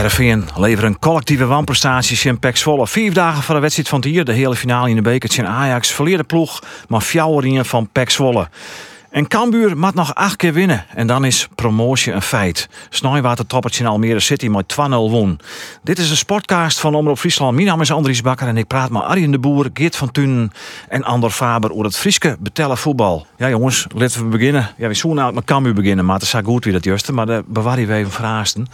Jereveen leveren een collectieve wanprestatie in Pek Zwolle. Vier dagen voor de wedstrijd van het hier, de hele finale in de beker in Ajax. Verleerde ploeg, maar fjouweringen van Pek Zwolle. En Cambuur moet nog acht keer winnen. En dan is promotie een feit. Snijwater toppertje in Almere City met 2-0 won. Dit is een sportcast van Omroep Friesland. Mijn naam is Andries Bakker en ik praat met Arjen de Boer, Geert van Tunen en Andor Faber over het Frieske betellen voetbal. Ja jongens, laten we beginnen. Ja, we zullen nou met Cambuur beginnen, maar het is goed wie dat juiste. Maar daar bewaren we even vragen.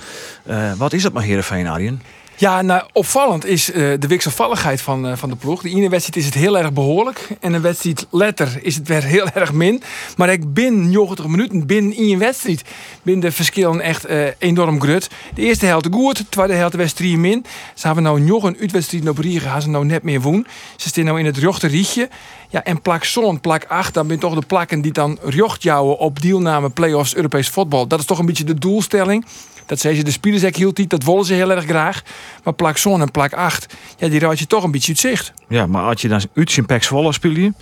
Uh, wat is het maar Heerenveen, Arjen? Ja, nou, opvallend is uh, de wisselvalligheid van, uh, van de ploeg. De ene wedstrijd is het heel erg behoorlijk. En een wedstrijd letter is het weer heel erg min. Maar ik binnen 90 minuten, binnen in je wedstrijd, binnen de verschillen echt uh, enorm grut. De eerste helft goed, de tweede helft was 3 min. Ze hebben nou nog een uitwedstrijd op Riegen, gaan ze nou net meer woon. Ze staan nou in het rochte rietje. Ja, en plak zon, plak 8, dan ben toch de plakken die dan jocht jouwen op deelname play-offs Europees voetbal. Dat is toch een beetje de doelstelling. Dat zei ze de spelers ook hield niet, dat willen ze heel erg graag. Maar plak zon en plak 8, ja, die raad je toch een beetje uit zicht. Ja, maar als je dan uit in Pek Zwolle speel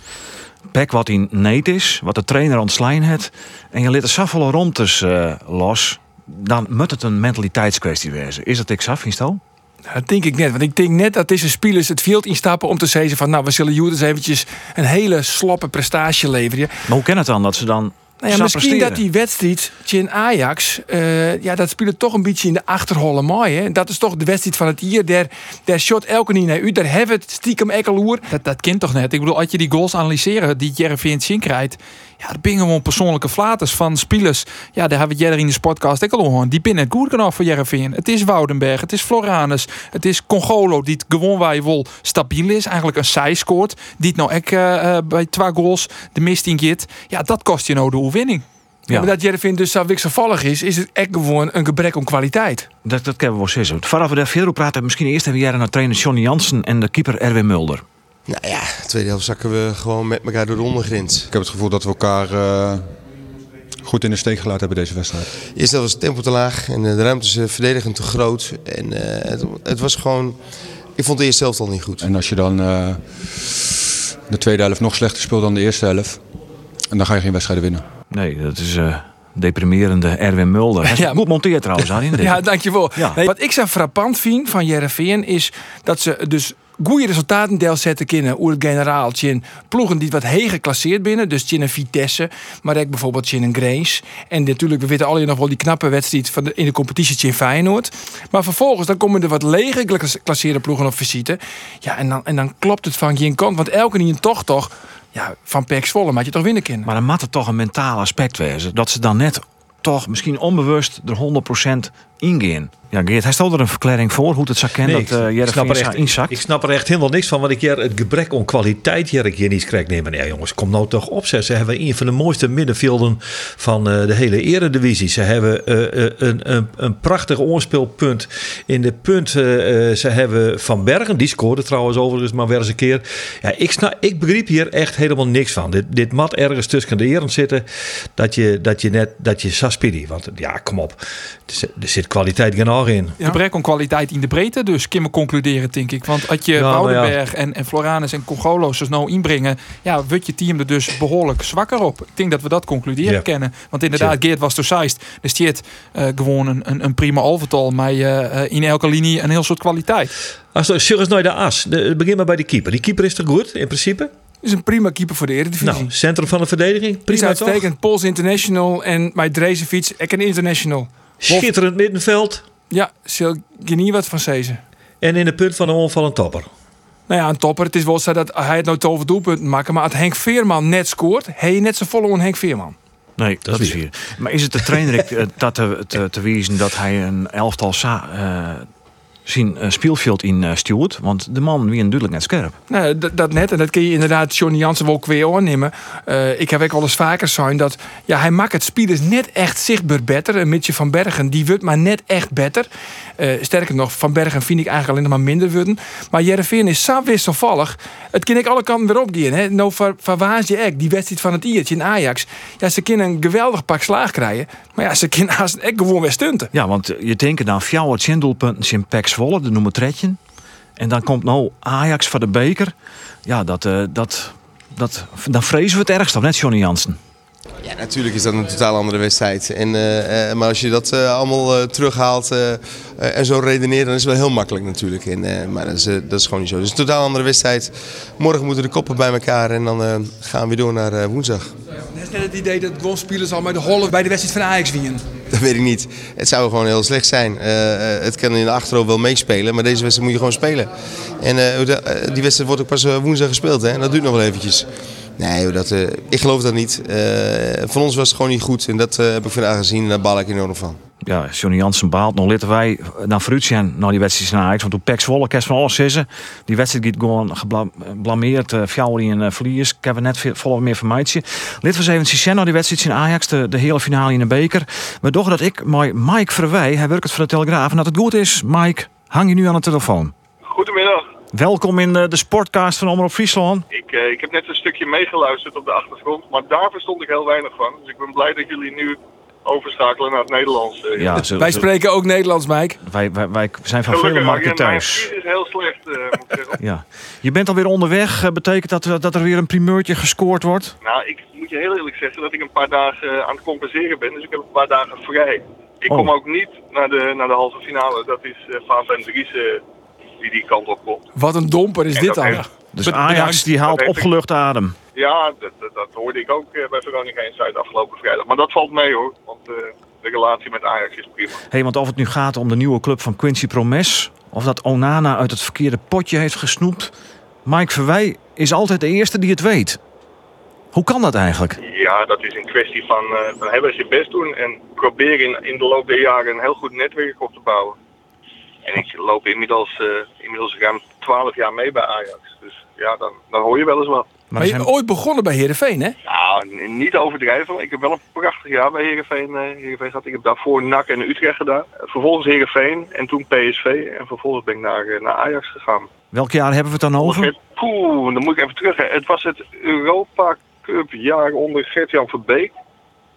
Pek wat in neet is, wat de trainer ontslaan het. En je liet er zoveel rondtes uh, los. Dan moet het een mentaliteitskwestie wezen. Is dat ik zaf, je dat denk ik net. Want ik denk net dat deze spelers het veld instappen om te zeggen van... nou, we zullen Judas eventjes een hele sloppe prestatie leveren. Maar hoe kan het dan dat ze dan nou ja, misschien dat die wedstrijd in Ajax, uh, ja, dat speelt toch een beetje in de achterholle mooi. Hè? Dat is toch de wedstrijd van het hier. Der, der shot elke niet naar u. Daar hebben het stiekem ekkeloer. Dat, dat kent toch net? Ik bedoel, als je die goals analyseren die Jereveen Sink krijgt. Ja, dat ben gewoon persoonlijke flaters van spelers. Ja, daar hebben we Jerry in de sportcast ook al. Die binnen het goed genoeg voor Jereveen. Het is Woudenberg, het is Floranus, het is Congolo die het gewoon waar je wil stabiel is. Eigenlijk een zij scoort. Die het nou ook uh, bij twee goals de mist in git. Ja, dat kost je nou de overwinning. Ja. Maar dat Jervin dus zo wisselvallig is, is het echt gewoon een gebrek aan kwaliteit. Dat, dat kunnen we wel zeggen. Voordat we daar verder praten, misschien eerst even jaren naar trainer Johnny Jansen en de keeper Erwin Mulder. Nou ja, de tweede helft zakken we gewoon met elkaar door de ondergrens. Ik heb het gevoel dat we elkaar uh, goed in de steek gelaten hebben deze wedstrijd. Eerst was het tempo te laag en de ruimte is verdedigend te groot. En uh, het, het, was gewoon... Ik vond de eerste helft al niet goed. En als je dan uh, de tweede helft nog slechter speelt dan de eerste helft... En dan ga je geen wedstrijden winnen. Nee, dat is deprimerende Erwin Mulder. Ja, goed monteerd trouwens, Arjen. ja, dankjewel. Ja. Nee, wat ik zo frappant vind van Jereveen is dat ze dus goede resultaten deel zetten kunnen het generaal in ploegen die wat heger geclasseerd binnen dus in een Vitesse maar ook bijvoorbeeld in een Grace en natuurlijk we weten al nog wel die knappe wedstrijd van de, in de competitie in Feyenoord maar vervolgens dan komen er wat lege geclasseerde ploegen op visite ja en dan, en dan klopt het van geen kant want elke niet toch toch ja, van Pek Zwolle maak je toch winnen kunnen. Maar dan moet het toch een mentaal aspect wezen. Dat ze dan net toch misschien onbewust er 100% ingaan. Ja, Geert, hij stelt er een verklaring voor hoe het zou kennen nee, dat uh, ik, snap er echt, inzakt. Ik snap er echt helemaal niks van, want ik hier het gebrek aan kwaliteit hier ik hier niet krijg. Nee, maar nee, jongens, kom nou toch op. Ze hebben een van de mooiste middenvelden van uh, de hele eredivisie. Ze hebben uh, een, een, een prachtig oorspeelpunt in de punt. ze hebben Van Bergen, die scoorde trouwens overigens maar weer eens een keer. Ja, ik, snap, ik begreep hier echt helemaal niks van. Dit, dit mat ergens tussen de eren zitten, dat je, dat je net, dat je saspidi. Want ja, kom op, er zit kwaliteit genoeg in. Ja. Gebrek aan kwaliteit in de breedte, dus kunnen we concluderen, denk ik. Want als je ja, en, en Floranus en Congolo's dus nou inbrengen, ja, wordt je team er dus behoorlijk zwakker op. Ik denk dat we dat concluderen kennen. Want inderdaad, Geert was door Seist. Er staat uh, gewoon een, een, een prima overtal, maar uh, in elke linie een heel soort kwaliteit. Als er eens naar de as, de, begin maar bij de keeper. Die keeper is toch goed, in principe? is een prima keeper voor de Eredivisie. Nou, centrum van de verdediging, prima is uitstekend. Pols International en mijn Drezenfiets, ik een International. Schitterend middenveld. Ja, zul je niet wat van Cezen. En in de punt van een onval een topper. Nou ja, een topper. Het is wel zo dat hij het nooit over doelpunten maken. Maar als Henk Veerman net scoort, hij je net zo volle aan Henk Veerman. Nee, dat, is hier. Maar is het de trainer dat te, te, te wijzen dat hij een elftal sa, uh, zien uh, speelveld in uh, Stuart. Want de man wie een duidelijk net scherp. Nou, dat, dat net. En dat kun je inderdaad Johnny Jansen wel weer aannemen. Uh, ik heb ook wel eens vaker zijn dat ja, hij maakt het spelers net echt zichtbaar beter. Een Mitje van Bergen, die wordt maar net echt beter. sterker nog, Van Bergen vind ik eigenlijk alleen nog maar minder worden. Maar Jereveen is zo wisselvallig. Het kan ik alle kanten weer opgaan. Hè. Nou, verwaas je echt die wedstrijd van het Iertje in Ajax. Ja, ze kunnen een geweldig pak slaag krijgen. Maar ja, ze kunnen haast echt gewoon weer stunten. Ja, want je denkt dan fjouwer doelpunten in Pek Zwolle, de noemen Tredje. En dan komt nou Ajax voor de beker. Ja, dat, uh, dat, dat, dan vrezen we het ergst, of net Johnny Jansen? Ja, natuurlijk is dat een totaal andere wedstrijd. En, uh, maar als je dat uh, allemaal terughaalt en zo redeneert, dan is het wel heel makkelijk natuurlijk. En, maar dat is, dat is gewoon niet zo. Dus een totaal andere wedstrijd. Morgen moeten de koppen bij elkaar en dan gaan we door naar woensdag. Het is net het idee dat gewoon spelers al met de holle bij de wedstrijd van Ajax winnen. Dat weet ik niet. Het zou gewoon heel slecht zijn. het kan in de achterhoofd wel meespelen, maar deze wedstrijd moet je gewoon spelen. En die wedstrijd wordt ook pas woensdag gespeeld hè? en dat duurt nog wel eventjes. Nee, dat, ik geloof dat niet. Van ons was het gewoon niet goed. En dat heb ik vandaag gezien en daar baal ik enorm van. Ja, Johnny Jansen baalt. Nog litten wij naar Fruitje naar die wedstrijd naar Ajax. Want toen Pek Zwolle, kerst van alles zissen. Die wedstrijd gaat gewoon geblameerd. Uh, Fjouwer en uh, verlies. Ik heb net volop meer van meidje. Lid was even naar die wedstrijd in Ajax. De, de hele finale in de beker. Maar toch dat ik, Mike Verwij, hij werkt voor de Telegraaf. En dat het goed is, Mike, hang je nu aan de telefoon. Goedemiddag. Welkom in de sportcast van Omroep Friesland. Ik, uh, ik heb net een stukje meegeluisterd op de achtergrond, maar daar verstond ik heel weinig van. Dus ik ben blij dat jullie nu overschakelen naar het Nederlands. Uh, ja, zo, wij zo, spreken ook Nederlands, Mike. Wij, wij, wij zijn van Gelukkig, vele markten thuis. is heel slecht, uh, moet ik zeggen. ja. Je bent alweer onderweg. betekent dat dat er weer een primeurtje gescoord wordt? Nou, ik moet je heel eerlijk zeggen dat ik een paar dagen aan het compenseren ben. Dus ik heb een paar dagen vrij. Ik oh. kom ook niet naar de, naar de halve finale. Dat is uh, Fabian Dries die die kant op komt. Wat een domper is dit dan? Dus Ajax die haalt opgelucht adem. Ja, dat, dat, dat, hoorde ik ook eh, bij Veronica Inside afgelopen vrijdag. Maar dat valt mee hoor, want uh, de relatie met Ajax is prima. hey, want of het nu gaat om de nieuwe club van Quincy Promes... of dat Onana uit het verkeerde potje heeft gesnoept... Mike Verwij is altijd de eerste die het weet. Hoe kan dat eigenlijk? Ja, dat is een kwestie van, uh, van hebben je best doen... en proberen in, in de loop der jaren een heel goed netwerk op te bouwen. En ik loop inmiddels, uh, inmiddels ruim 12 jaar mee bij Ajax. Dus ja, dan, dan hoor je wel eens wat. Maar, je bent ooit begonnen bij Heerenveen, hè? Nou, niet overdrijven. Ik heb wel een prachtig jaar bij Heerenveen, uh, Heerenveen gehad. Ik heb daarvoor NAC en Utrecht gedaan. Vervolgens Heerenveen en toen PSV. En vervolgens ben ik naar, uh, naar Ajax gegaan. Welk jaar hebben we het dan over? Poeh, dan moet ik even terug. Het was het Europa Cup jaar onder Gert-Jan Verbeek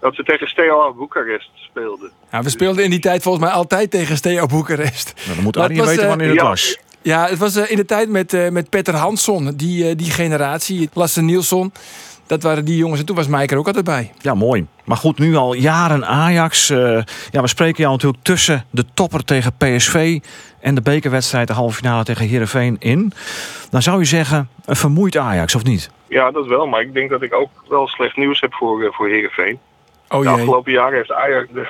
dat ze tegen Steaua Boekarest speelden. Ja, we speelden in die tijd volgens mij altijd tegen Steaua Boekarest. Nou, dan moet Arjen weten uh, wanneer het ja, was. Ja, het was uh, in de tijd met, uh, met Petter Hansson, die, die generatie. Lasse Nielsen. Dat waren die jongens. En toen was Mike er ook altijd bij. Ja, mooi. Maar goed, nu al jaren Ajax. ja, we spreken jou natuurlijk tussen de topper tegen PSV... en de bekerwedstrijd, de halve finale tegen Heerenveen in. Dan zou je zeggen, een vermoeid Ajax, of niet? Ja, dat wel. Maar ik denk dat ik ook wel slecht nieuws heb voor, voor Heerenveen. Oh, de afgelopen jaren heeft Ajax de,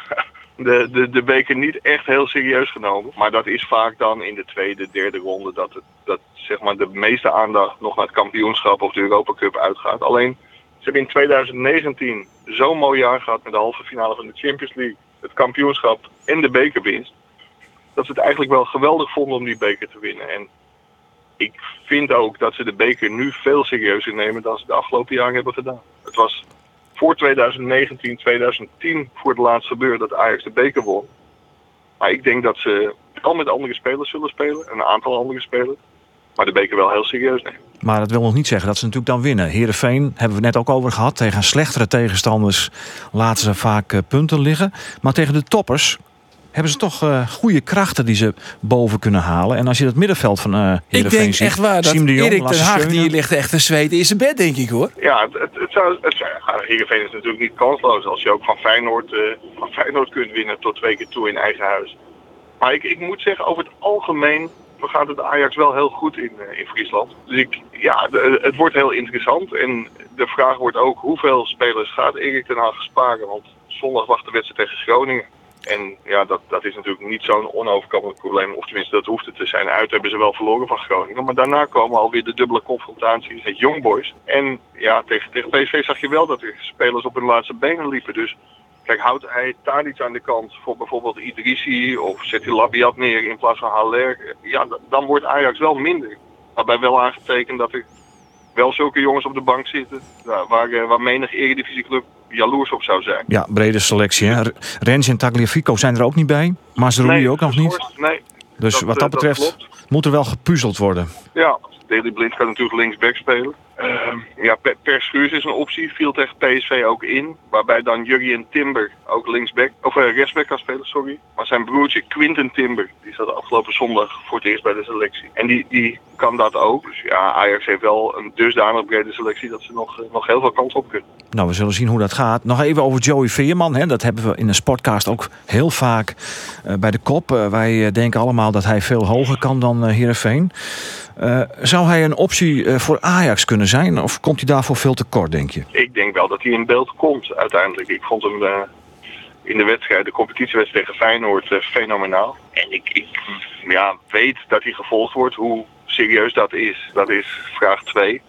de, de, de beker niet echt heel serieus genomen. Maar dat is vaak dan in de tweede, derde ronde dat, het, dat zeg maar de meeste aandacht nog naar het kampioenschap of de Europa Cup uitgaat. Alleen, ze hebben in 2019 zo'n mooi jaar gehad met de halve finale van de Champions League, het kampioenschap en de bekerwinst. Dat ze het eigenlijk wel geweldig vonden om die beker te winnen. En ik vind ook dat ze de beker nu veel serieuzer nemen dan ze de afgelopen jaren hebben gedaan. Het was voor 2019, 2010 voor het laatst gebeurd dat Ajax de beker won. Maar ik denk dat ze al met andere spelers zullen spelen. Een aantal andere spelers. Maar de beker wel heel serieus nemen. Maar dat wil nog niet zeggen dat ze natuurlijk dan winnen. Heerenveen hebben we net ook over gehad. Tegen slechtere tegenstanders laten ze vaak eh, punten liggen. Maar tegen de toppers hebben ze toch uh, goede krachten die ze boven kunnen halen. En als je het middenveld van uh, Ik denk ziet, echt waar dat de Jong, Erik ten Hag die ligt echt te zweten in zijn bed, denk ik hoor. Ja, het, het, het zou, het, Heerenveen is natuurlijk niet kansloos als je ook van Feyenoord, uh, van Feyenoord kunt winnen tot twee keer toe in eigen huis. Maar ik, ik moet zeggen, over het algemeen gaat het Ajax wel heel goed in, in Friesland. Dus ik, ja, de, het wordt heel interessant. En de vraag wordt ook hoeveel spelers gaat Erik ten Hag sparen? Want zondag wacht de wedstrijd tegen Groningen. En ja, dat, dat is natuurlijk niet zo'n onoverkomelijk probleem. Of tenminste, dat hoeft het te zijn. Uit hebben ze wel verloren van Groningen. Maar daarna komen alweer de dubbele confrontaties met Young Boys. En ja, tegen, tegen PSV zag je wel dat er spelers op hun laatste benen liepen. Dus Kijk, houdt hij daar iets aan de kant voor bijvoorbeeld Idrissi of zet hij Labiat neer in plaats van Haller, ja, dan wordt Ajax wel minder. Waarbij wel aangetekend dat er wel zulke jongens op de bank zitten waar, eh, waar menig eredivisieclub jaloers op zou zijn. Ja, brede selectie. Hè? Rens en Tagliafico zijn er ook niet bij. Maar ze nee, ook nog niet. Nee. Dus wat dat eh, betreft moet er wel gepuzzeld worden. Ja, Daley Blind kan natuurlijk linksback spelen. Uh, ja, per, Schuurs is een optie, viel tegen PSV ook in. Waarbij dan Jurgen Timber ook linksback, of uh, rechtsback kan spelen, sorry. Maar zijn broertje Quinten Timber, die zat afgelopen zondag voor het eerst bij de selectie. En die, die kan dat ook. Dus ja, Ajax heeft wel een dusdanig brede selectie dat ze nog, nog heel veel kans op kunnen. Nou, we zullen zien hoe dat gaat. Nog even over Joey Veerman. Hè. Dat hebben we in de sportcast ook heel vaak uh, bij de kop. Wij denken allemaal dat hij veel hoger kan dan uh, Heerenveen. Zou hij een optie voor Ajax kunnen zijn? Of komt hij daarvoor veel te kort, denk je? Ik denk wel dat hij in beeld komt uiteindelijk. Ik vond hem in de wedstrijd, de competitiewedstrijd tegen Feyenoord, fenomenaal. En ik, ik ja, weet dat hij gevolgd wordt. Hoe serieus dat is, dat is vraag 2.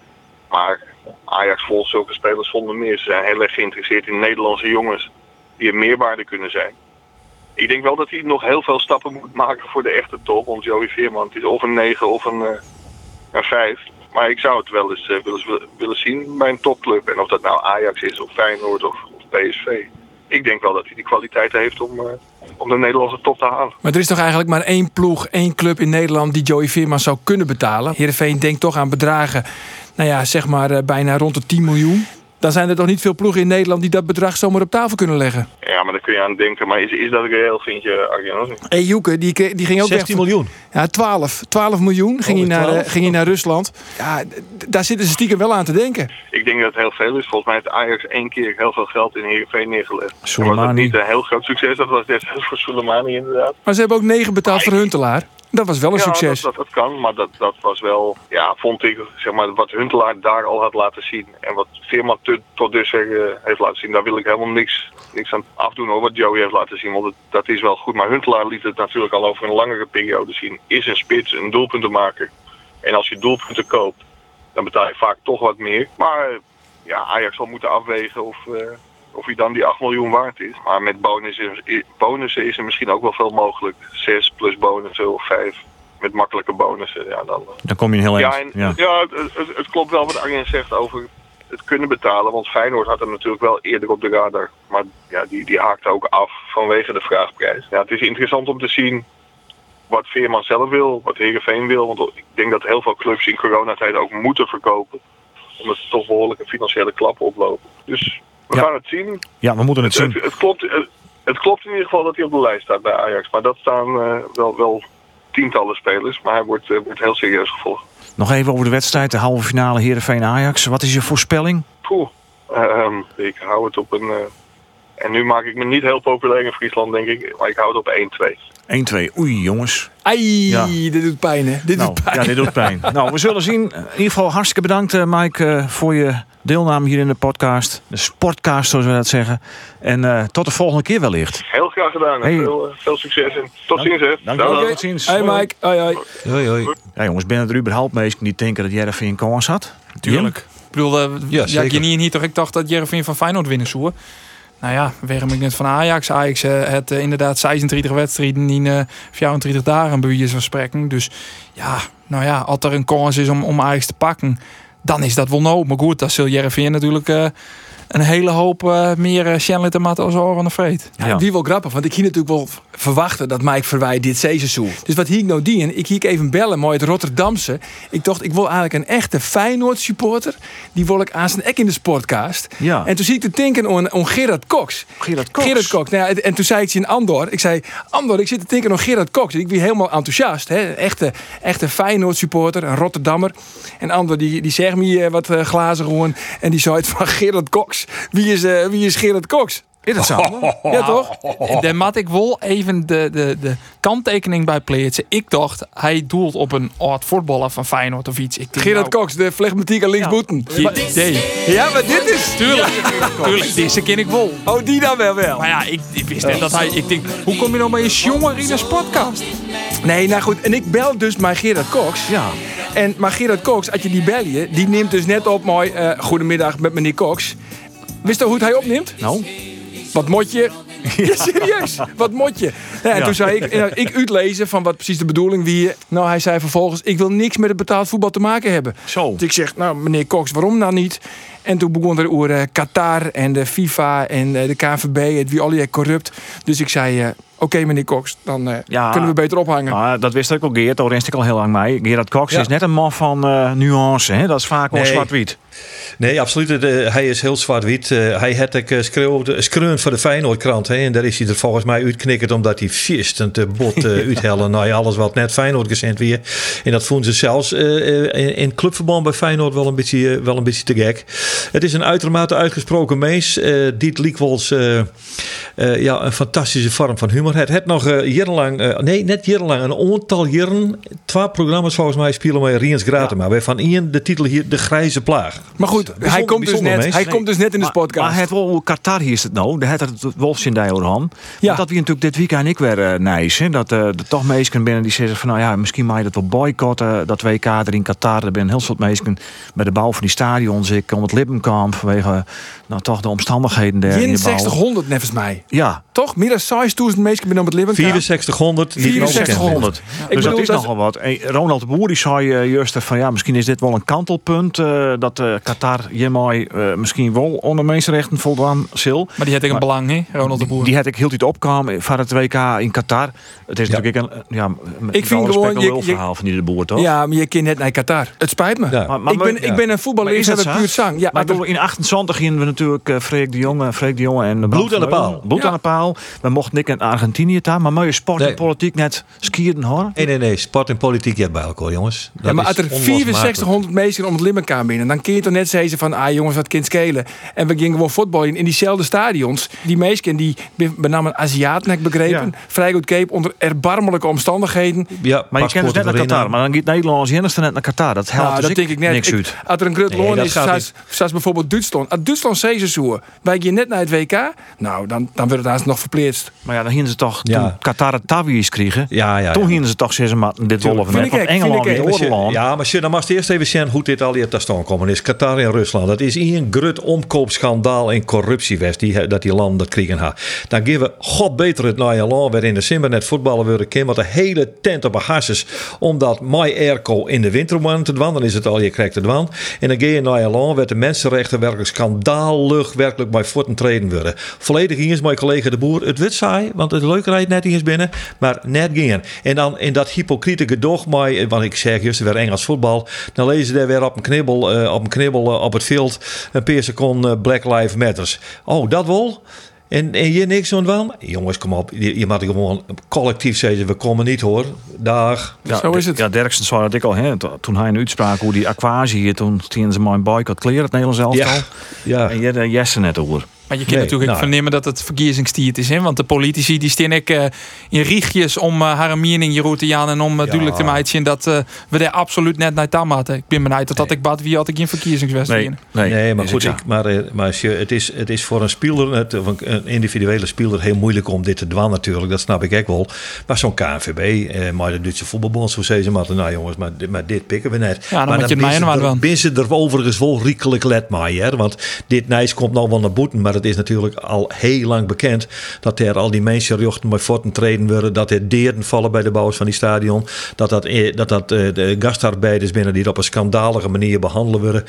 Maar Ajax volgt zulke spelers zonder meer. Ze zijn heel erg geïnteresseerd in Nederlandse jongens die een meerwaarde kunnen zijn. Ik denk wel dat hij nog heel veel stappen moet maken voor de echte top. Want Joey Veerman het is of een 9 of een, een 5. Maar ik zou het wel eens uh, willen, willen zien bij een topclub. En of dat nou Ajax is of Feyenoord of, of PSV. Ik denk wel dat hij die kwaliteit heeft om, uh, om de Nederlandse top te halen. Maar er is toch eigenlijk maar één ploeg, één club in Nederland die Joey Veerman zou kunnen betalen. Heerenveen denkt toch aan bedragen nou ja, zeg maar eh, bijna rond de 10 miljoen. Dan zijn er toch niet veel ploegen in Nederland die dat bedrag zomaar op tafel kunnen leggen. Ja, maar daar kun je aan denken. Maar is, is dat reëel, vind je, Arjen? Hey, Joeke, die, die ging ook 16 miljoen. Ja, 12. 12 miljoen ging, hij naar, ging hij naar Rusland. Ja, daar zitten ze stiekem wel aan te denken. Ik denk dat het heel veel is. Volgens mij heeft Ajax één keer heel veel geld in Heerenveen neergelegd. Soleimani. Dat was niet een heel groot succes. Dat was net voor Soleimani inderdaad. Maar ze hebben ook negen betaald voor Huntelaar. Dat was wel een ja, succes. Dat, dat, dat, kan, maar dat, dat was wel, ja, vond ik, zeg maar, wat Huntelaar daar al had laten zien. En wat Veerman tot dusver uh, heeft laten zien, daar wil ik helemaal niks, niks aan afdoen hoor, wat Joey heeft laten zien. Want het, dat is wel goed. Maar Huntelaar liet het natuurlijk al over een langere periode zien. Is een spits, een doelpuntenmaker. En als je doelpunten koopt, dan betaal je vaak toch wat meer. Maar ja, Ajax zal moeten afwegen of... Uh, of hij dan die 8 miljoen waard is. Maar met bonussen, bonussen is er misschien ook wel veel mogelijk. 6 plus bonussen of 5 met makkelijke bonussen. Ja, dan, dan kom je een heel eind. Ja, en, ja. ja het, het, het, klopt wel wat Arjen zegt over het kunnen betalen. Want Feyenoord had hem natuurlijk wel eerder op de radar. Maar ja, die, die haakte ook af vanwege de vraagprijs. Ja, het is interessant om te zien wat Veerman zelf wil, wat Heerenveen wil. Want ik denk dat heel veel clubs in coronatijd ook moeten verkopen. Omdat ze toch behoorlijke financiële klappen oplopen. Dus we gaan het zien. Ja, we moeten het, zien. Het, klopt, het, klopt in ieder geval dat hij op de lijst staat bij Ajax. Maar dat staan uh, wel, wel tientallen spelers. Maar hij wordt, uh, wordt heel serieus gevolgd. Nog even over de wedstrijd, de halve finale Heerenveen-Ajax. Wat is je voorspelling? Poeh, uh, ik hou het op een... en nu maak ik me niet heel populair in Friesland, denk ik. Maar ik hou het op 1-2. 1-2. Oei, jongens. Ai, ja. dit doet pijn, hè? Dit nou, doet pijn. Ja, dit doet pijn. nou, we zullen zien. In ieder geval hartstikke bedankt, Mike, voor je deelname hier in de podcast. De sportcast, zoals we dat zeggen. En uh, tot de volgende keer wellicht. Heel graag gedaan. Hey. Veel, uh, veel, succes en tot ziens. Hè. Dank je Tot ziens. Hey Mike. Hoi, hoi. hoi, hoi. Ja, jongens, ben het er überhaupt meest die denken dat Jervin kans had? Tuurlijk. Ik bedoel, uh, ja, ja, ik niet, niet toch? Ik dacht dat Jervin van Feyenoord winnen zou. Nou ja, waarom ik net van Ajax. Ajax uh, het uh, inderdaad 26 wedstrijden in uh, 34 dagen bij van spreken. Dus ja, nou ja, als er een kans is om, om Ajax te pakken dan is dat wel nodig. Maar goed, dat zul Jereveen natuurlijk een hele hoop uh, meer uh, Shanley te maken als oren de vreed. Ja, Die wel grappig, want ik hier natuurlijk wel verwachten dat Mike Verwij dit seizoen. Dus wat hier ik nou dien? Ik hier even bellen, mooi het Rotterdamse. Ik dacht, ik wil eigenlijk een echte Feyenoord supporter. Die wil ik aan zijn ek in de sportcast. Ja. En toen zie ik te denken aan, aan Gerard Cox. Gerard Cox? Gerard Cox. Nou ja, en toen zei ik in Andor. Ik zei, Andor, ik zit te denken aan Gerard Cox. Ik ben helemaal enthousiast. Hè? Echte, echte Feyenoord supporter, een Rotterdammer. En Andor die, die zegt me wat glazen gewoon. En die zei het van Gerard Cox. Wie is, uh, wie is Gerard Cox? Is dat zo? ja, toch? Daar mat ik wel even de, de, de kanttekening bij plaatsen. Ik dacht, hij doelt op een oud voetballer van Feyenoord of iets. Ik Gerard nou, Cox, de flegmatiek aan linksboeten. Ja. ja, maar dit is... Tuurlijk, ja. tuurlijk. Deze ken ik wel. Oh, die dan wel wel. Maar ja, ik, ik wist net dat hij... Ik denk, hoe kom je nou bij een jongen in een podcast? Nee, nou goed. En ik bel dus maar Gerard Cox. Ja. En, maar Gerard Cox, als je die bel je, die neemt dus net op mooi... Uh, goedemiddag met meneer Cox. Wist je hoe het hij opneemt? Nou? wat moet je? Ja, serieus, wat moet je? Ja, en toen zei ik, ik uitlezen van wat precies de bedoeling wie. Nou, hij zei vervolgens, ik wil niks met het betaald voetbal te maken hebben. Zo. Dus ik zeg, nou meneer Cox, waarom nou niet? En toen begon er over uh, Qatar en de FIFA en uh, de KVB, het wie al corrupt. Dus ik zei, uh, oké meneer Cox, dan ja, kunnen we beter ophangen. Maar dat wist ik ook, Geert, daar rest ik al heel lang mee. Gerard Cox ja. is net een man van nuance, hè? dat is vaak wel nee. zwart-wit. Nee, absoluut. hij is heel zwart-wit. hij had ik schreeuwd voor de Feyenoordkrant. Hè, en daar is hij er volgens mij uitknikkerd omdat hij vist en te bot uithellen naar alles wat net Feyenoord gezend weer. En dat vonden ze zelfs in, in clubverband bij Feyenoord wel een beetje, wel een beetje te gek. Het is een uitermate uitgesproken mens. Uh, Diet Liekwels, uh, uh, ja, een fantastische vorm van humor. Het heeft nog jarenlang, nee, net jarenlang, een aantal jaren, twee programma's volgens mij spelen met Riens Gratema. Ja. Waarvan Ian de titel hier De Grijze Plaag. Maar goed, bijzonder, hij, komt dus, net, hij komt dus net in de podcast. Maar, het wel Qatar hier is het nou. Daar had het Wolfsje Han. Ja. Dat wie natuurlijk dit weekend ik weer uh, nice. Dat uh, er toch mensen binnen die zeggen van nou ja, misschien mag je dat wel boycotten. Dat WK er in Qatar. Er zijn heel veel mensen bij de bouw van die stadions. Ik om het Lippenkamp vanwege nou, toch de omstandigheden daar. 6100 nevens mij. Ja. Toch? Meer dan 6000 mensen binnen het Lippenkamp. 6400. 6400. Dus dat is nogal wat. Ronald de Boer die zei uh, juist van ja, misschien is dit wel een kantelpunt. Uh, dat uh, Qatar hiermee uh, misschien wel onder mensenrechten voldaan zil. Maar die had ik een belang, hè, Ronald de Boer? Die, had ik heel iets opkomen van het WK in Qatar. Het is ja. natuurlijk een, ja, ik vind gewoon je, je, verhaal van die de Boer, toch? Ja, maar je kind net naar Qatar. Het spijt me. Ja. Maar, maar, ik, ben, ja. ik ben een voetballiefhebber puur zang. Ja, maar in 28 gingen we natuurlijk uh, Freek de Jonge, Freek de Jonge en Bloed aan de paal. Bloed aan de paal. We mochten niet in Argentinië daar, maar mooie sport en politiek net skiën hoor. Nee, nee, nee. Sport en politiek je bij elkaar, jongens. Dat ja, maar als er 6400 mensen om het Limmenkamer binnen, dan kun je toch net zeggen van, ah jongens, wat kind skelen. En we gingen gewoon voetbal in, in diezelfde stadions. Die meesten die benamen Aziaten, heb ik begrepen. Vrij goed keep onder erbarmelijke omstandigheden. Ja, maar je kent dus net naar Qatar. Maar dan gaat Nederland als net naar Qatar. Dat helpt nou, dus dat denk ik net. Niks uit. Als er een groot loon is, zoals bijvoorbeeld Duitsland. Als Duitsland seizoen wij gaan net naar het WK. Nou, dan, dan wordt het haast nog verpleegd. Maar ja, dan gingen ze toch, ja. toen Qatar het kregen. Ja, ja, Toen gingen ze toch zeggen, maar dit net. Van Engeland in Oorland. Ja, maar dan mag je eerst even zien hoe dit al hier te staan komen is. Qatar en Rusland. Dat is een grut omkoopschandaal en corruptiewest die, dat die landen kregen. Dan geven we god beter het naar je land waar in de simmer net voetballen worden kind. Wat de hele tent op een is. Omdat my airco in de winter te dwan. Dan is het al je krijgt te dwan. En dan ga je naar je land waar de mensenrechten werkelijk schandalig werkelijk bij voeten treden worden. Volledig eens mijn collega de Boer het wit saai. Want het leuke rijdt net eens binnen. Maar net gingen. En dan in dat hypocriete gedoog. Maar, want ik zeg juist weer Engels voetbal. Dan lezen ze weer op een knibbel, uh, op, een knibbel uh, op het veld. Een paar seconden Black Lives Matters. Oh, dat wel? En, en je niks van? Jongens, kom op. Je, je moet gewoon collectief zeggen, we komen niet hoor. Dag. Ja, Zo is het. Ja, Derksen zei dat ik al. Hè, toen hij een uitspraak hoe die aquatie, toen zien ze mijn boycott kleren het Nederlands elftal. Ja. ja. En je Jesse net over. Maar je kunt natuurlijk nou. vernemen dat het verkiezingstijd is. Hè? Want de politici die staan ik uh, in richtjes om uh, haar mening je te gaan en om uh, ja. duidelijk te maken dat uh, we daar absoluut net naar tam hadden. Ik ben benieuwd dat nee. ik bad wie had ik in verkiezingswedstrijd. Nee, nee, nee, maar goed, ik, maar, maar als je, het, is, het is voor een speler, het, een individuele speler, heel moeilijk om dit te dwan natuurlijk. Dat snap ik ook wel. Maar zo'n KNVB, eh, maar de Duitse voetbalbond, zo zeggen ze maar, nou jongens, maar, maar dit pikken we net. Ja, dan maar moet je het mij ze er overigens wel riekelijk let maar, hè? want dit nijs komt nou wel naar boeten, maar het is natuurlijk al heel lang bekend dat er al die mensen jochten met forten treden worden, dat er deren vallen bij de bouw van die stadion, dat dat, eh, dat, dat eh, de gastarbeiders binnen die op een schandalige manier behandelen worden.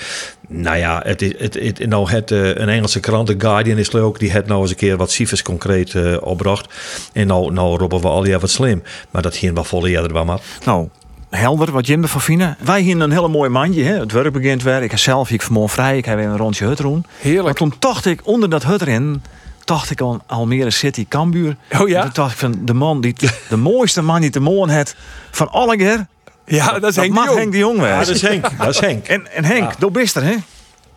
Nou ja, het is het, het, nou het, eh, een Engelse krant, The Guardian is leuk, die het nou eens een keer wat cijfers concreet opbracht. En nou, nou roepen we al ja wat slim, maar dat hier wel volle eerder maar. Nou, helder wat Jim van vinden. Wij hier een hele mooi mandje. Hè? Het werk begint weer. Ik heb zelf ik vanmorgen vrij. Ik heb weer een rondje hut doen. Heerlijk. Maar toen dacht ik onder dat hut erin. dacht ik aan Almere City Cambuur. Oh ja? toen dacht ik van de man die de mooiste man die te mooi het van alle keer. Ja, dat is Henk, mag Henk de Jong Ja, dat is Henk. Dat is Henk. En, en Henk, ja. bist er hè?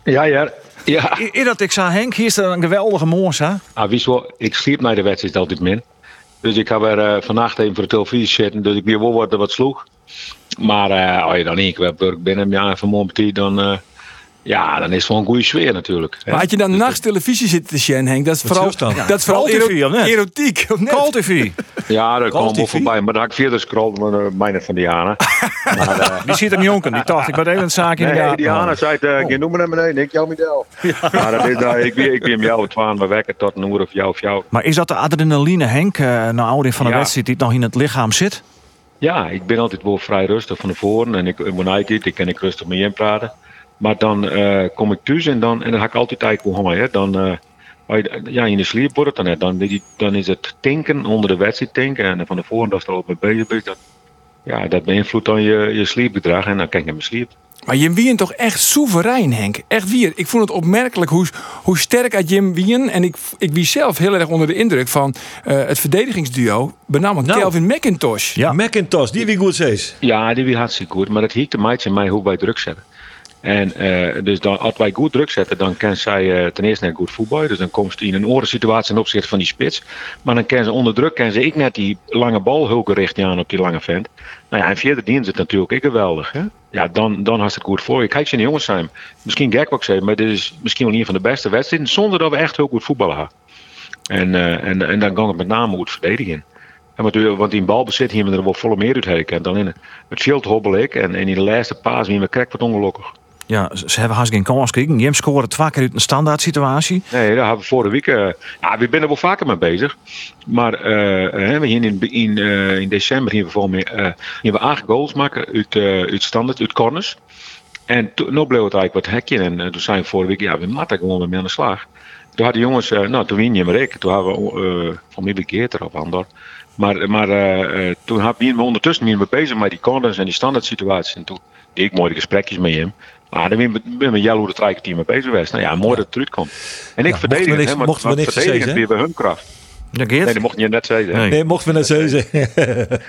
Ja, ja. Ja. Dat ik zei, Henk, hier is er een geweldige moos, hè? Ah, wie zo, ik sliep mij de wedstrijd altijd min. Dus ik heb er uh, vannacht even voor de televisie zitten. Dus ik weer wel wat sloeg. Maar uh, als je dan één keer binnen ja, van Montpetit, dan, uh, ja, dan is het wel een goede sfeer natuurlijk. Maar had je dan nachts televisie zitten te zien, Henk, dat is vooral, ja. dat is vooral ero erotiek. Call TV. Ja, dat kwam wel voorbij. Maar dan had ik verder scrollen, maar uh, bijna van Diana. maar, uh, die ziet er niet onken. Die dacht, ik ben even een zaak in de Nee, Diana zei, uh, oh. je noemen hem beneden, ik model. Ja. Maar dat is, uh, ik, ik ben jou twaan, we wekken tot een uur of jou of jou. Maar is dat de adrenaline, Henk, uh, na oudering van de ja. wedstrijd die nog in het lichaam zit? Ja, ik ben altijd wel vrij rustig van tevoren. En ik, ik, ik kan ik rustig met je praten. Maar dan uh, kom ik thuis en dan, en dan ga ik altijd eigenlijk hè. Dan, uh, ja, in de sleep wordt het dan, dan, dan is het tanken onder de wedstrijd tanken. En van tevoren dat je er ook mee bezig bent, dat, ja, dat beïnvloedt dan je, je en dan kan je naar mijn sleep. Maar Jim Wien toch echt soeverein, Henk. Echt weer. Ik vond het opmerkelijk hoe, hoe sterk uit Jim Wien. En ik, ik wie zelf heel erg onder de indruk van uh, het verdedigingsduo. Benamelijk nou, Kelvin McIntosh. Ja. McIntosh, die wie goed is. Ja, die wie hartstikke goed. Maar dat hiekte meidje mij hoe wij druk zetten. En uh, dus dan, als wij goed druk zetten, dan kan zij uh, ten eerste net goed voetballen. Dus dan komt ze in een oorlogssituatie ten opzichte van die spits. Maar dan kan ze onder druk, kan ze ik net die lange bal hulken aan op die lange vent. Nou ja, en verder dient het natuurlijk ook geweldig. Hè? Ja, dan, dan had het goed voor je. Kijk, zijn jongens zijn. Misschien gek wat ik maar dit is misschien wel een van de beste wedstrijden. Zonder dat we echt heel goed voetballen hebben. En, uh, en, en dan kan het met name goed verdedigen. En want in balbezit hier we er wel volle meer uit En dan in het veld hobbel ik. En, en in de laatste paas wie we krijgt wat ongelukkig. Ja, ze hebben haast geen kans gekregen. Jim scoorde twee keer uit een standaard situatie. Nee, daar hebben we vorige week... Uh, ja, we zijn er wel vaker mee bezig. Maar uh, we in, in, in december hier we uh, we acht goals maken uit, uit standaard, uit corners. En toen bleef het eigenlijk wat hekje. En toen zijn we vorige week, ja, we matten gewoon mee aan de slag. Toen hadden jongens, nou toen win je maar ik. Toen hebben we van mij bekeerd erop aan Maar, maar toen hebben we ondertussen we bezig met die corners en die standaard situaties. En toen deed ik mooie gesprekjes met hem. Maar dan ben we hoe het rijke mee bezig was. Nou ja, mooi dat het eruit komt. En ik ja, verdedig het, maar mochten we niks verdedigen weer bij hun kracht. Ja, nee, dat mocht je net zeggen. Nee, nee mochten we net zeggen.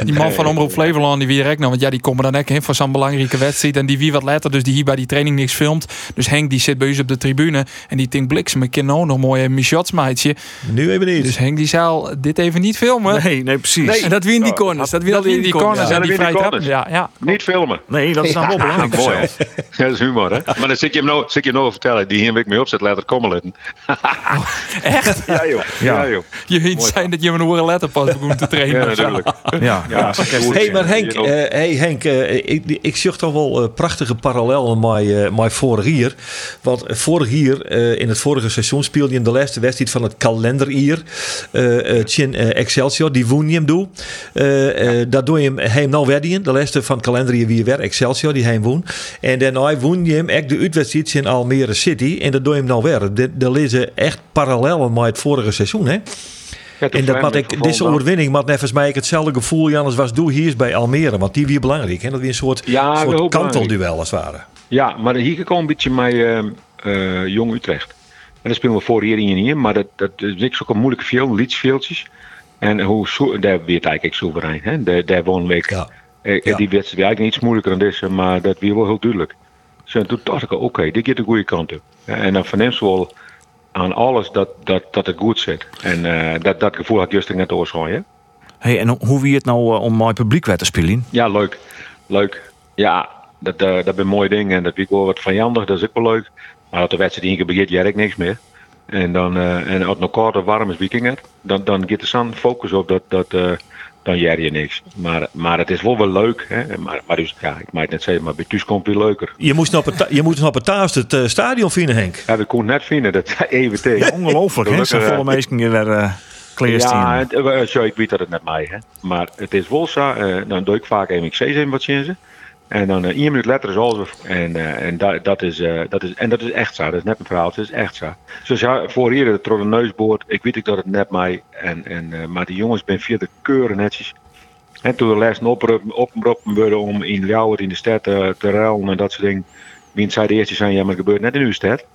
die man van Omroep Flevoland, die weer nou, want ja, die komen dan ook in voor zo'n belangrijke wedstrijd. En die wie wat later, dus die hier bij die training niks filmt. Dus Henk die zit bij u op de tribune en die denkt bliksem, ik ken nou nog mooi shots maatje. Nu even niet. Dus Henk die zal dit even niet filmen. Nee, nee, precies. Nee. En dat wie in die corners. Dat wie in die corners en die vrije Ja, ja. Niet filmen. Nee, dat is dan wel belangrijk. Mooi, hè? Dat is humor, hè? Maar dan zit je hem nou, zit je nog vertellen, die hier een week mee opzet, laat het komen Echt? Ja, joh. Ja, joh. Je weet zijn dat je me horen letter pas begon te trainen. ja, natuurlijk. Ja, ja. hey, maar Henk, uh, hey, Henk uh, ik, ik zag toch wel uh, prachtige parallellen met, met vorig jaar. Want vorig jaar, in het vorige seizoen, speelde je in de laatste wedstrijd van het kalenderjaar. Chin Excelsior, die woon je hem doe. Dat doe je hem heim nou weer in. De laatste van het kalenderjaar wie weer Excelsior, die heim woon. En daarna woon je hem echt de uitwedstrijd in Almere City. En dat doe je hem nou weer. Er lezen echt parallellen met het vorige seizoen, hè? En dat had ik, deze overwinning, maar nevens mij ik hetzelfde gevoel, Jannes, was doe hier bij Almere. Want die weer belangrijk. En dat weer een soort, ja, soort kantelduel als het ware. Ja, maar hier kwam een beetje met uh, uh, Jong Utrecht. En dat spelen we voor hier en hier. Maar dat, dat is niks ook een moeilijke veel, lietsveeltjes. En hoe, daar weet eigenlijk soeverein. Hè? Daar, daar wonen we. Ja. Eh, ja. Die wedstrijd eigenlijk iets moeilijker dan deze, maar dat weer wel heel duidelijk. Dus toen dacht ik, oké, dit gaat de goede kant op. En dan van wel aan alles dat, dat, dat het goed zit. En uh, dat, dat gevoel had Justin net oorschoon, Hey, en hoe wie het nou uh, om mooi publiek werd te spelen? Ja, leuk. Leuk. Ja, dat, uh, dat ben mooie dingen. En dat wel wat vijandig, dat is ook wel leuk. Maar als de wedstrijd één begint, jij ik niks meer. En, dan, en als het nog kort of warm is, dan, dan gaat de zon focus op dat, dat, dan jij je niks. Maar, maar het is wel wel leuk. Hè? Maar, maar dus, ja, ik mag net zeggen, maar bij thuis komt het weer leuker. Je moest nog het, je moet nog het thuis het uh, stadion vinden, Henk. Ja, dat kon net vinden. Dat even tegen. Ja, ongelooflijk, hè? Zo'n volle mensen weer uh, Ja, uh, zo, ik weet dat het net mij, hè. Maar het is wel zo, uh, dan doe ik vaak MXC's in wat zien En dan één minuut later is alles. En, uh, en da, dat, is, uh, dat is, en dat is echt zo. Dat is net een verhaal. Het is echt zo. Ja, voor hier het een neusboord. Ik weet ik dat het net mij. En, en, maar die jongens ben via de keuren netjes. En toen de les oproepen worden om in Ljouwer in de stad te, ruilen en dat soort dingen. Wie zei de eerste zijn, ja, maar het gebeurt net in uw stad.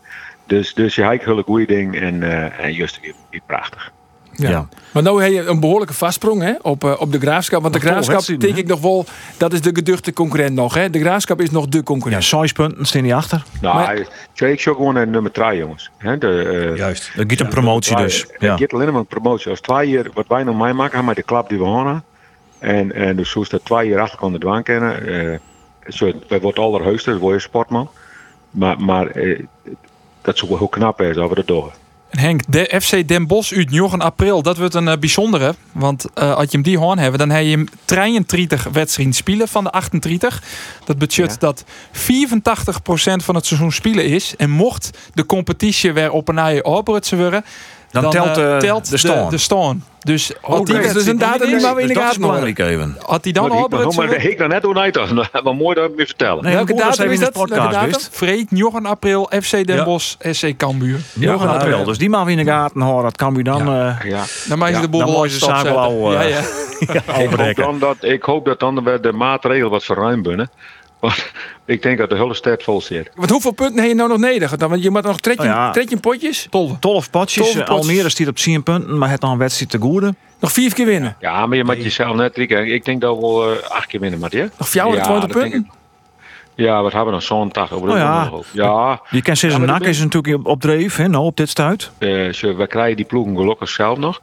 Dus, dus je hebt een goede ding en, en juist is prachtig. Ja. ja. Maar nu heb je een behoorlijke vastsprong hè, op, uh, op de graafschap. Want de graafschap, denk ik nog wel, dat is de geduchte concurrent nog. Hè? De graafschap is nog de concurrent. Ja, zes punten staan niet achter. Nou, maar... ik zou gewoon nummer 3, jongens. Hè, de, uh, Juist. Dat gaat een promotie ja, dus. Ja. Het gaat alleen maar een promotie. Als twee jaar, wat wij nog mee maken, maar de klap die we horen. En, en dus zoals dat twee jaar achter konden dwaan kennen. Uh, zo, wordt dat word je sportman. Maar, maar uh, dat zou wel heel knap zijn als we dat doen. Henk, de FC Den Bosch uit 9 april, dat wordt een uh, bijzondere. Want uh, als je hem die hoorn hebben, dan heb je hem 33 wedstrijden spelen van de 38. Dat betekent ja. dat 84% van het seizoen spelen is. En mocht de competitie weer op een eigen opbrutsen worden, dan, dan telt, uh, telt de storm. De, storm. Dus had die, dus een datum die maar we in de gaten belangrijk even. Had hij dan al Maar de ik dan net hoe niet Maar mooi dat ik me vertellen. Nee, welke datum is dat? Podcast Vreed, 9 april, FC Den. Bosch, SC Cambuur. 9 april. Dus die maar we in de gaten horen. Dat Cambuur dan... Ja. Uh, Dan maak je de boel. Al, ja, ja. ik, hoop dan dat, ik hoop dat dan de maatregelen wat verruimd binnen. Ik denk dat de hele stad vol zit. Want hoeveel punten heb je nou nog nodig? Want je moet nog tretje, oh ja. potjes? 12 potjes. Almere staat op 10 punten, maar het dan een wedstrijd te goede. Nog vier keer winnen? Ja, maar je moet jezelf net drie Ik denk dat we wel uh, acht keer winnen, maar ja. Nog 420 ja, punten? Ja, wat hebben we nog? Zo'n dag over de oh, ja. ja. Die kan zijn nak is natuurlijk op dreef, hè, nou, op dit stuit. Uh, we krijgen die ploegen gelukkig zelf nog.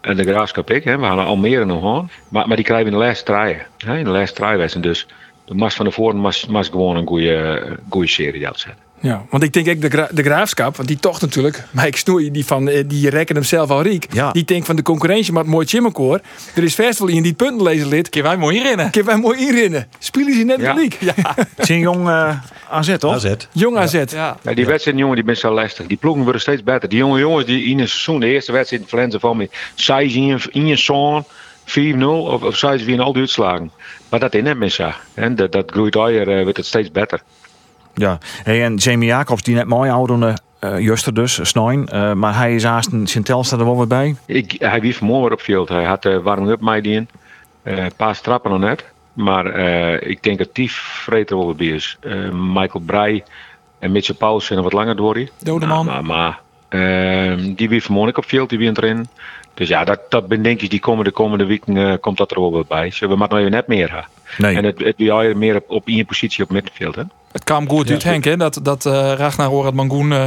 En de graafschap ik, hè. we hadden Almere nog aan. Maar, maar die krijgen in de laatste draaien. In de laatste draaien dus de Mas van de Voren mas, mas gewoon een goede, goede serie uitzetten. Ja, want ik denk ik de, gra de graafschap, want die toch natuurlijk, Mike Snoei, die, van, eh, die rekken hem zelf al riek. Ja. Die denkt van de concurrentie, maar het mooi chimmerkoor. Er is vast wel in die puntenlezer lid. Kun wij mooi inrennen. Kun wij mooi inrennen. Spelen ze net ja. de Ja. Het is een jong uh, AZ, toch? AZ. Jong AZ. Ja. ja die wedstrijd, jongen, die bent zo lastig. Die ploegen worden steeds beter. Die jonge jongens die in een seizoen, de eerste wedstrijd in Valencia van me, zij in je, in je 4-0 of, of zij ze al die uitslagen. Maar dat is net mis, ja. En dat, dat groeit ooit, uh, wordt het steeds beter. Ja, hey, en Jamie Jacobs, die net mooi oude uh, Juster dus, Snoin. Uh, maar hij is haast een Sintel staat er wel weer bij. Ik, hij wie vanmorgen op veld. Hij had uh, warming-up mij die in. een paar strappen nog net. Maar ik denk dat die vreter wel bij is. Michael Breij en Mitchell Pauls zijn er wat langer door. Dode man. Nou, maar, maar die wie vanmorgen op veld, die wie erin. Dus ja, dat, dat ben denk ik, die komende, komende weken uh, komt dat er wel weer bij. Ze we maar nou net meer. Nee. En het, het weer meer op, op één positie op middenveld. Hè? Het kwam goed uit Henk, hè? dat, dat uh, Ragnar Orad Mangoen uh,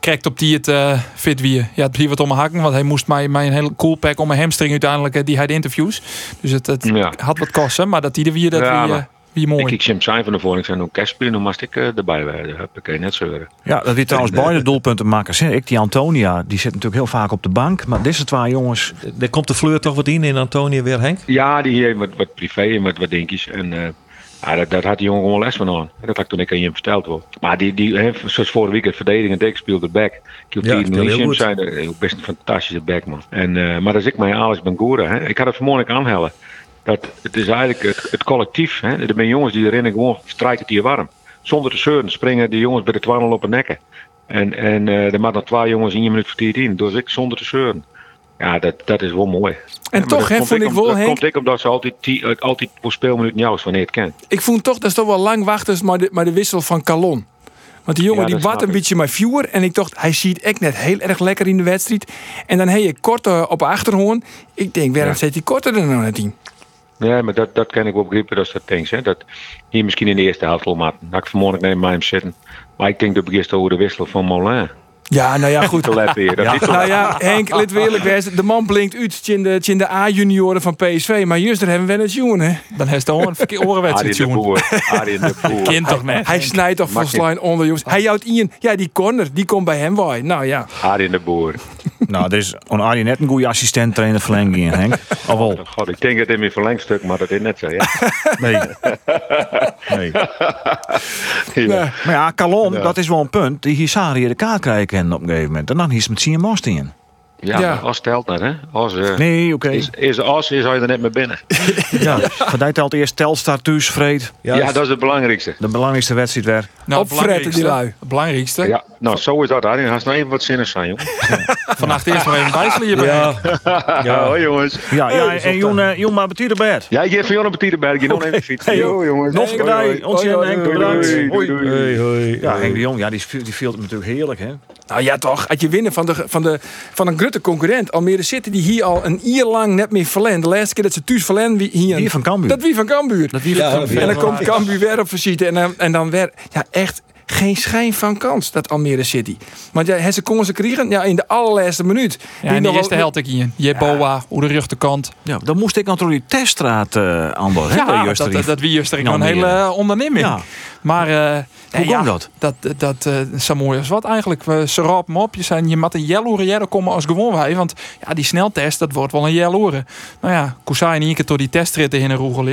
krijgt op die het uh, fit wie. Ja, het bleef wat om mijn hakken, want hij moest mij, mij een hele cool pack om mijn hamstring uiteindelijk, die hij de interviews. Dus het, het ja. had wat kosten, maar dat die er weer dat ja, wie, wie mooi. Ik, ik Jim zijn van de voring zijn ook kerstspelen, dan moest ik uh, erbij werden. Ik net zeuren. Ja, dat die trouwens beide doelpunten maken. Ik, die Antonia, die zit natuurlijk heel vaak op de bank. Maar deze twee jongens. Er komt de fleur toch wat in in Antonia weer, Henk? Ja, die heeft wat, wat privé en wat, wat dingetjes. En uh, ja, dat, dat, had die jongen gewoon les van aan. Dat had ik toen ik aan je verteld wordt. Maar die, die heeft, zoals vorige week het verdediging dik speelde back. Ik ja, die zijn best een fantastische back man. En, uh, maar dat is ik met Alex Bangura. Hè. Ik had het vanmorgen aanhellen dat het is eigenlijk het, het collectief. Hè? Er zijn jongens die erin gewoon strijken die warm. Zonder te zeuren springen de jongens bij de twaddel op een nekken. En, en uh, er maar nog twee jongens in je minuut vertierd in. Dus ik zonder te zeuren. Ja, dat, dat is wel mooi. En toch, hè, vond ik wel, Dat komt ik omdat ze altijd, die, altijd voor speelminuten juist wanneer het kent. Ik vond toch, dat is toch wel lang wachten, maar de, maar de wissel van Calon. Want die jongen die wat een beetje maar viewer. En ik dacht, hij ziet echt net heel erg lekker in de wedstrijd. En dan heb je kort op achterhoorn. Ik denk, waarom ja. zet hij korter dan nou net in? Ja, maar dat, dat kan ik wel begrijpen dat dat denkt. Hè. Dat hier misschien in de eerste helft al maar. Dat ik vanmorgen neem mij hem zitten. Maar ik denk dat ik eerst over de wissel van Moulin. Ja, nou ja, goed. Ja. Nou ja, Henk, let eerlijk wezen. De man blinkt uit in de, in de A-junioren van PSV. Maar juist daar hebben we het jongen, hè? Dan heeft hij een verkeerde orenwedstrijd, jongen. Arjen de Boer. Kind toch, man. Hij snijdt toch van slijn onder, jongens. Hij houdt in. Ja, die corner, die komt bij hem waai. Nou ja. Arjen de Boer. Nou, er is on Arjen net een goede assistent trainer verlenging, Henk. Of wel? God, ik denk het in mijn verlengstuk, maar dat is net zo, ja. nee. nee. ja. Maar ja, Calon, dat is wel een punt. Die Hisari de kaart krijgen op een gegeven moment. En dan is het met zien Most in. Ja, ja. As telt net, hè? As, uh, nee, oké. Okay. Is, is As, is je er net mee binnen. ja, vandaag telt eerst Telstar thuis, Vreed. Ja, ja, dat is het belangrijkste. De belangrijkste wedstrijd weer. Nou, Opfretten die lui. Het belangrijkste. Ja, nou, zo is dat. Hij gaat nog even wat zinnigs zijn, joh. Vannacht eerst nog even bijslieren. Ja. ja, hoi jongens. Ja, ja en Jon, Jon maar betierde bed. Ja, ik geef van Jon een betierde bed. Ik nog even fiets. Hey, jongens. Nog een dag. Ons Henk, bedankt. Hoi, hoi. Ja, Henk de Jong, ja, die, die viel natuurlijk heerlijk, hè? Nou ja, toch. Als je winnen van, de, van, de, van een grote concurrent. Almere City, die hier al een jaar lang net meer verlend. De laatste keer dat ze thuis verlend, wie hier. Hier van Cambuur. Dat wie van Cambuur. Dat wie van Cambuur. En dan komt Cambuur weer op visite. En dan, en dan weer, ja, echt geen schijn van kans, dat Almere City. Want ja, hebben ze konden ze krijgen ja, in de allerlaatste minuut. Ja, in de eerste helft ik hier. Je Boa, hoe de rechterkant. Ja, dan moest ik natuurlijk die teststraat uh, aan boord. Ja, dat, dat, dat wie juist er een hele uh, onderneming. Ja. Maar uh, hoe ja, dat? Dat, dat uh, zo mooi als wat eigenlijk. We, ze rapen op. Je zijn je met een jelloeren komen als gewoon wij. Want ja, die sneltest, dat wordt wel een jelloeren. Nou ja, Kousai in één keer door die testritten in een roegel.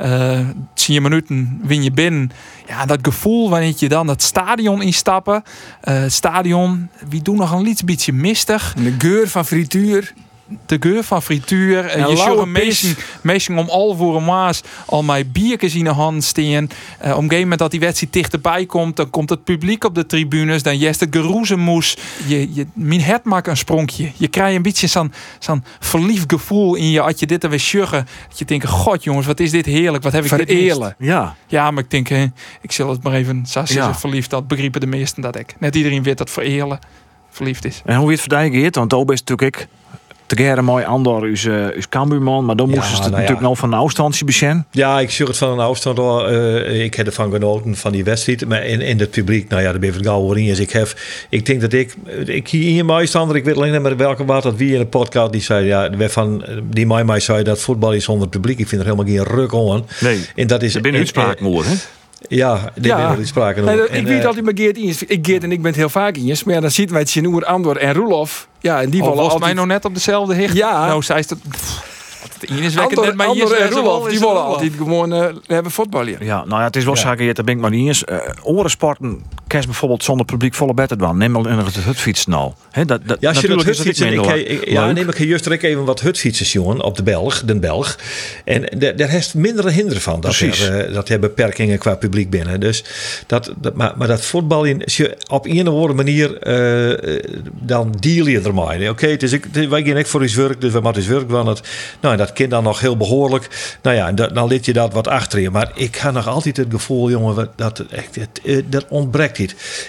Uh, zie je minuten, win je binnen. Ja, dat gevoel wanneer je dan stadion instappen. Het stadion, wie doen nog een beetje mistig. De geur van frituur de geur van frituur. En je zult een meesting om al voor een maas al mijn biertjes in de hand staan. Uh, op een gegeven moment dat die wedstrijd dichterbij komt, dan komt het publiek op de tribunes. Dan jest de geroezemoes. Je, je, mijn het maakt een spronkje. Je krijgt een beetje zo'n zo'n verliefd gevoel in je als je dit er weer sjuggen. Dat je denkt, god jongens, wat is dit heerlijk. Wat heb ik Vereerlijk. dit Ja. Ja, maar ik denk, hè, ik zal het maar even, zoals ja. verliefd, dat begrijpen de meesten dat ik. Net iedereen weet dat vereerlijk verliefd is. En hoe je het verdijken Want Obe is natuurlijk ik te mooi Andor is, uh, is Cambuurman, maar dan moesten ze het nou natuurlijk nog van een afstandje bezien. Ja, ik zie het van een afstand. Uh, ik heb ervan genoten van die wedstrijd, maar in, in het publiek, nou ja, gauw in. Dus ik heb, ik denk dat ik, ik hier in mijn stander, ik weet alleen maar welke wat dat wie in de podcast die zei, ja, van die mij mij zei dat voetbal is zonder publiek. Ik vind er helemaal geen ruk aan. Nee. En dat is binnen uitspraak mooi, hè? Ja, die ja. die spraken nee, Ik weet altijd met Geert Iens. Ik Geert en ik ben heel vaak Iens. Maar dan ziet wij het Sinoer, Andor en Roelof. Ja, en die oh, vallen altijd... mij nog net op dezelfde hicht. Ja. Nou, zij is het... Ines wekken net maar hier en Roelof, die willen altijd gewoon uh, hebben voetbal hier. Ja, nou ja, het is wel zaken, daar ben ik maar niet eens. Uh, orensporten kerst bijvoorbeeld zonder publiek volle beter dan. Neem al in het hutfietsen al. He, dat, dat, ja, als je dat hutfietsen, ik, ik, ja, neem ik juist even wat hutfietsers, jongen, op de Belg, den Belg. En daar heeft minder hinder van. Dat er, uh, dat er beperkingen qua publiek binnen. Dus dat, dat, maar, maar dat voetbal, in, als je op een of andere manier, uh, dan deal je ermee. Oké, okay, het is, wij gaan echt voor iets werk, dus we moeten iets werk van het. Nou, dat kind dan nog heel behoorlijk. Nou ja, dan liet je dat wat achter je. Maar ik ga nog altijd het gevoel, jongen, dat, echt, het, dat ontbreekt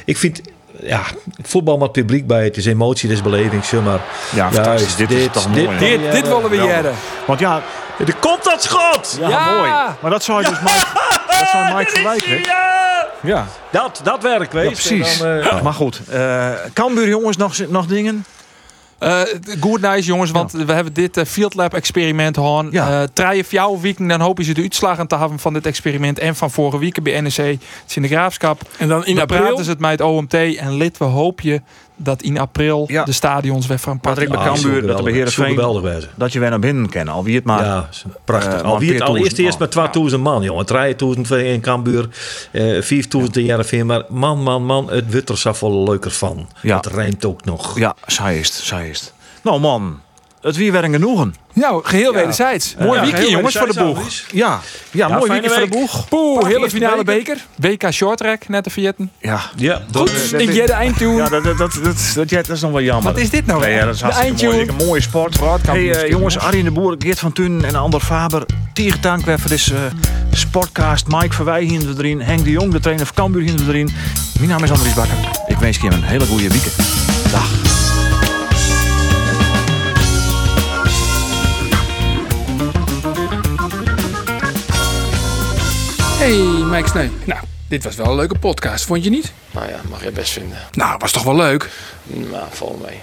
Ik vind ja, voetbal met publiek bij. Het is emotie, het is beleving. Maar ja, fantastisch. Dit, dit is toch mooi. Dit, dit, dit willen we jaren. Want ja, er komt dat schot! Ja, mooi. Maar dat zou je dus Mike, dat zou Mike verwijten. Ja! ja. Dat, dat werkt, weet precies. Dan, uh, maar goed, uh, Cambuur jongens, nog, nog dingen? Uh, goed nice jongens, want we hebben dit uh, Field Lab experiment gehad. Ja. Uh, Treien jouw week, dan hoop je ze de uitslagen te hebben van dit experiment. En van vorige week bij NEC, het is in de Graafschap. En dan in dan april? praten ze het met het OMT. En lid, we hoop je dat in april de stadions weer van Patrick Cambuur, dat de beheren dat je weer naar binnen kennen. Al wie het maar. Ja, prachtig. al wie het al eerst eerst met 2000 man, jongen. 3000 in Cambuur, uh, 5000 in Jereveen. Maar man, man, man, het wordt er zo leuker van. Ja. Het rijmt ook nog. Ja, zij is het, zij is het. Nou man, het weer weer een genoegen. Ja, geheel ja. wederzijds. Mooi ja, weekend jongens voor de boeg. Ja, ja, mooi weekend voor de boeg. Poeh, hele finale beker. WK shorttrack net te vierten. Ja. ja Goed, ik jij de eindtoon. Ja, dat, dat, dat, dat, dat, is nog wel jammer. Wat is dit nou? Ja, dat is hartstikke mooi. Een mooie sport. Hey, uh, jongens, Arjen de Boer, Geert van Tun en Ander Faber. Tier dank voor deze uh, sportcast. Mike Verwij hier erin. Henk de Jong, de trainer van Cambuur hier erin. Mijn naam is Andries Bakker. Ik wens je een hele goede weekend. Dag. Hey, Mike Snee. Nou, dit was wel een leuke podcast, vond je niet? Nou ja, mag je best vinden. Nou, was toch wel leuk? Nou, volg mee.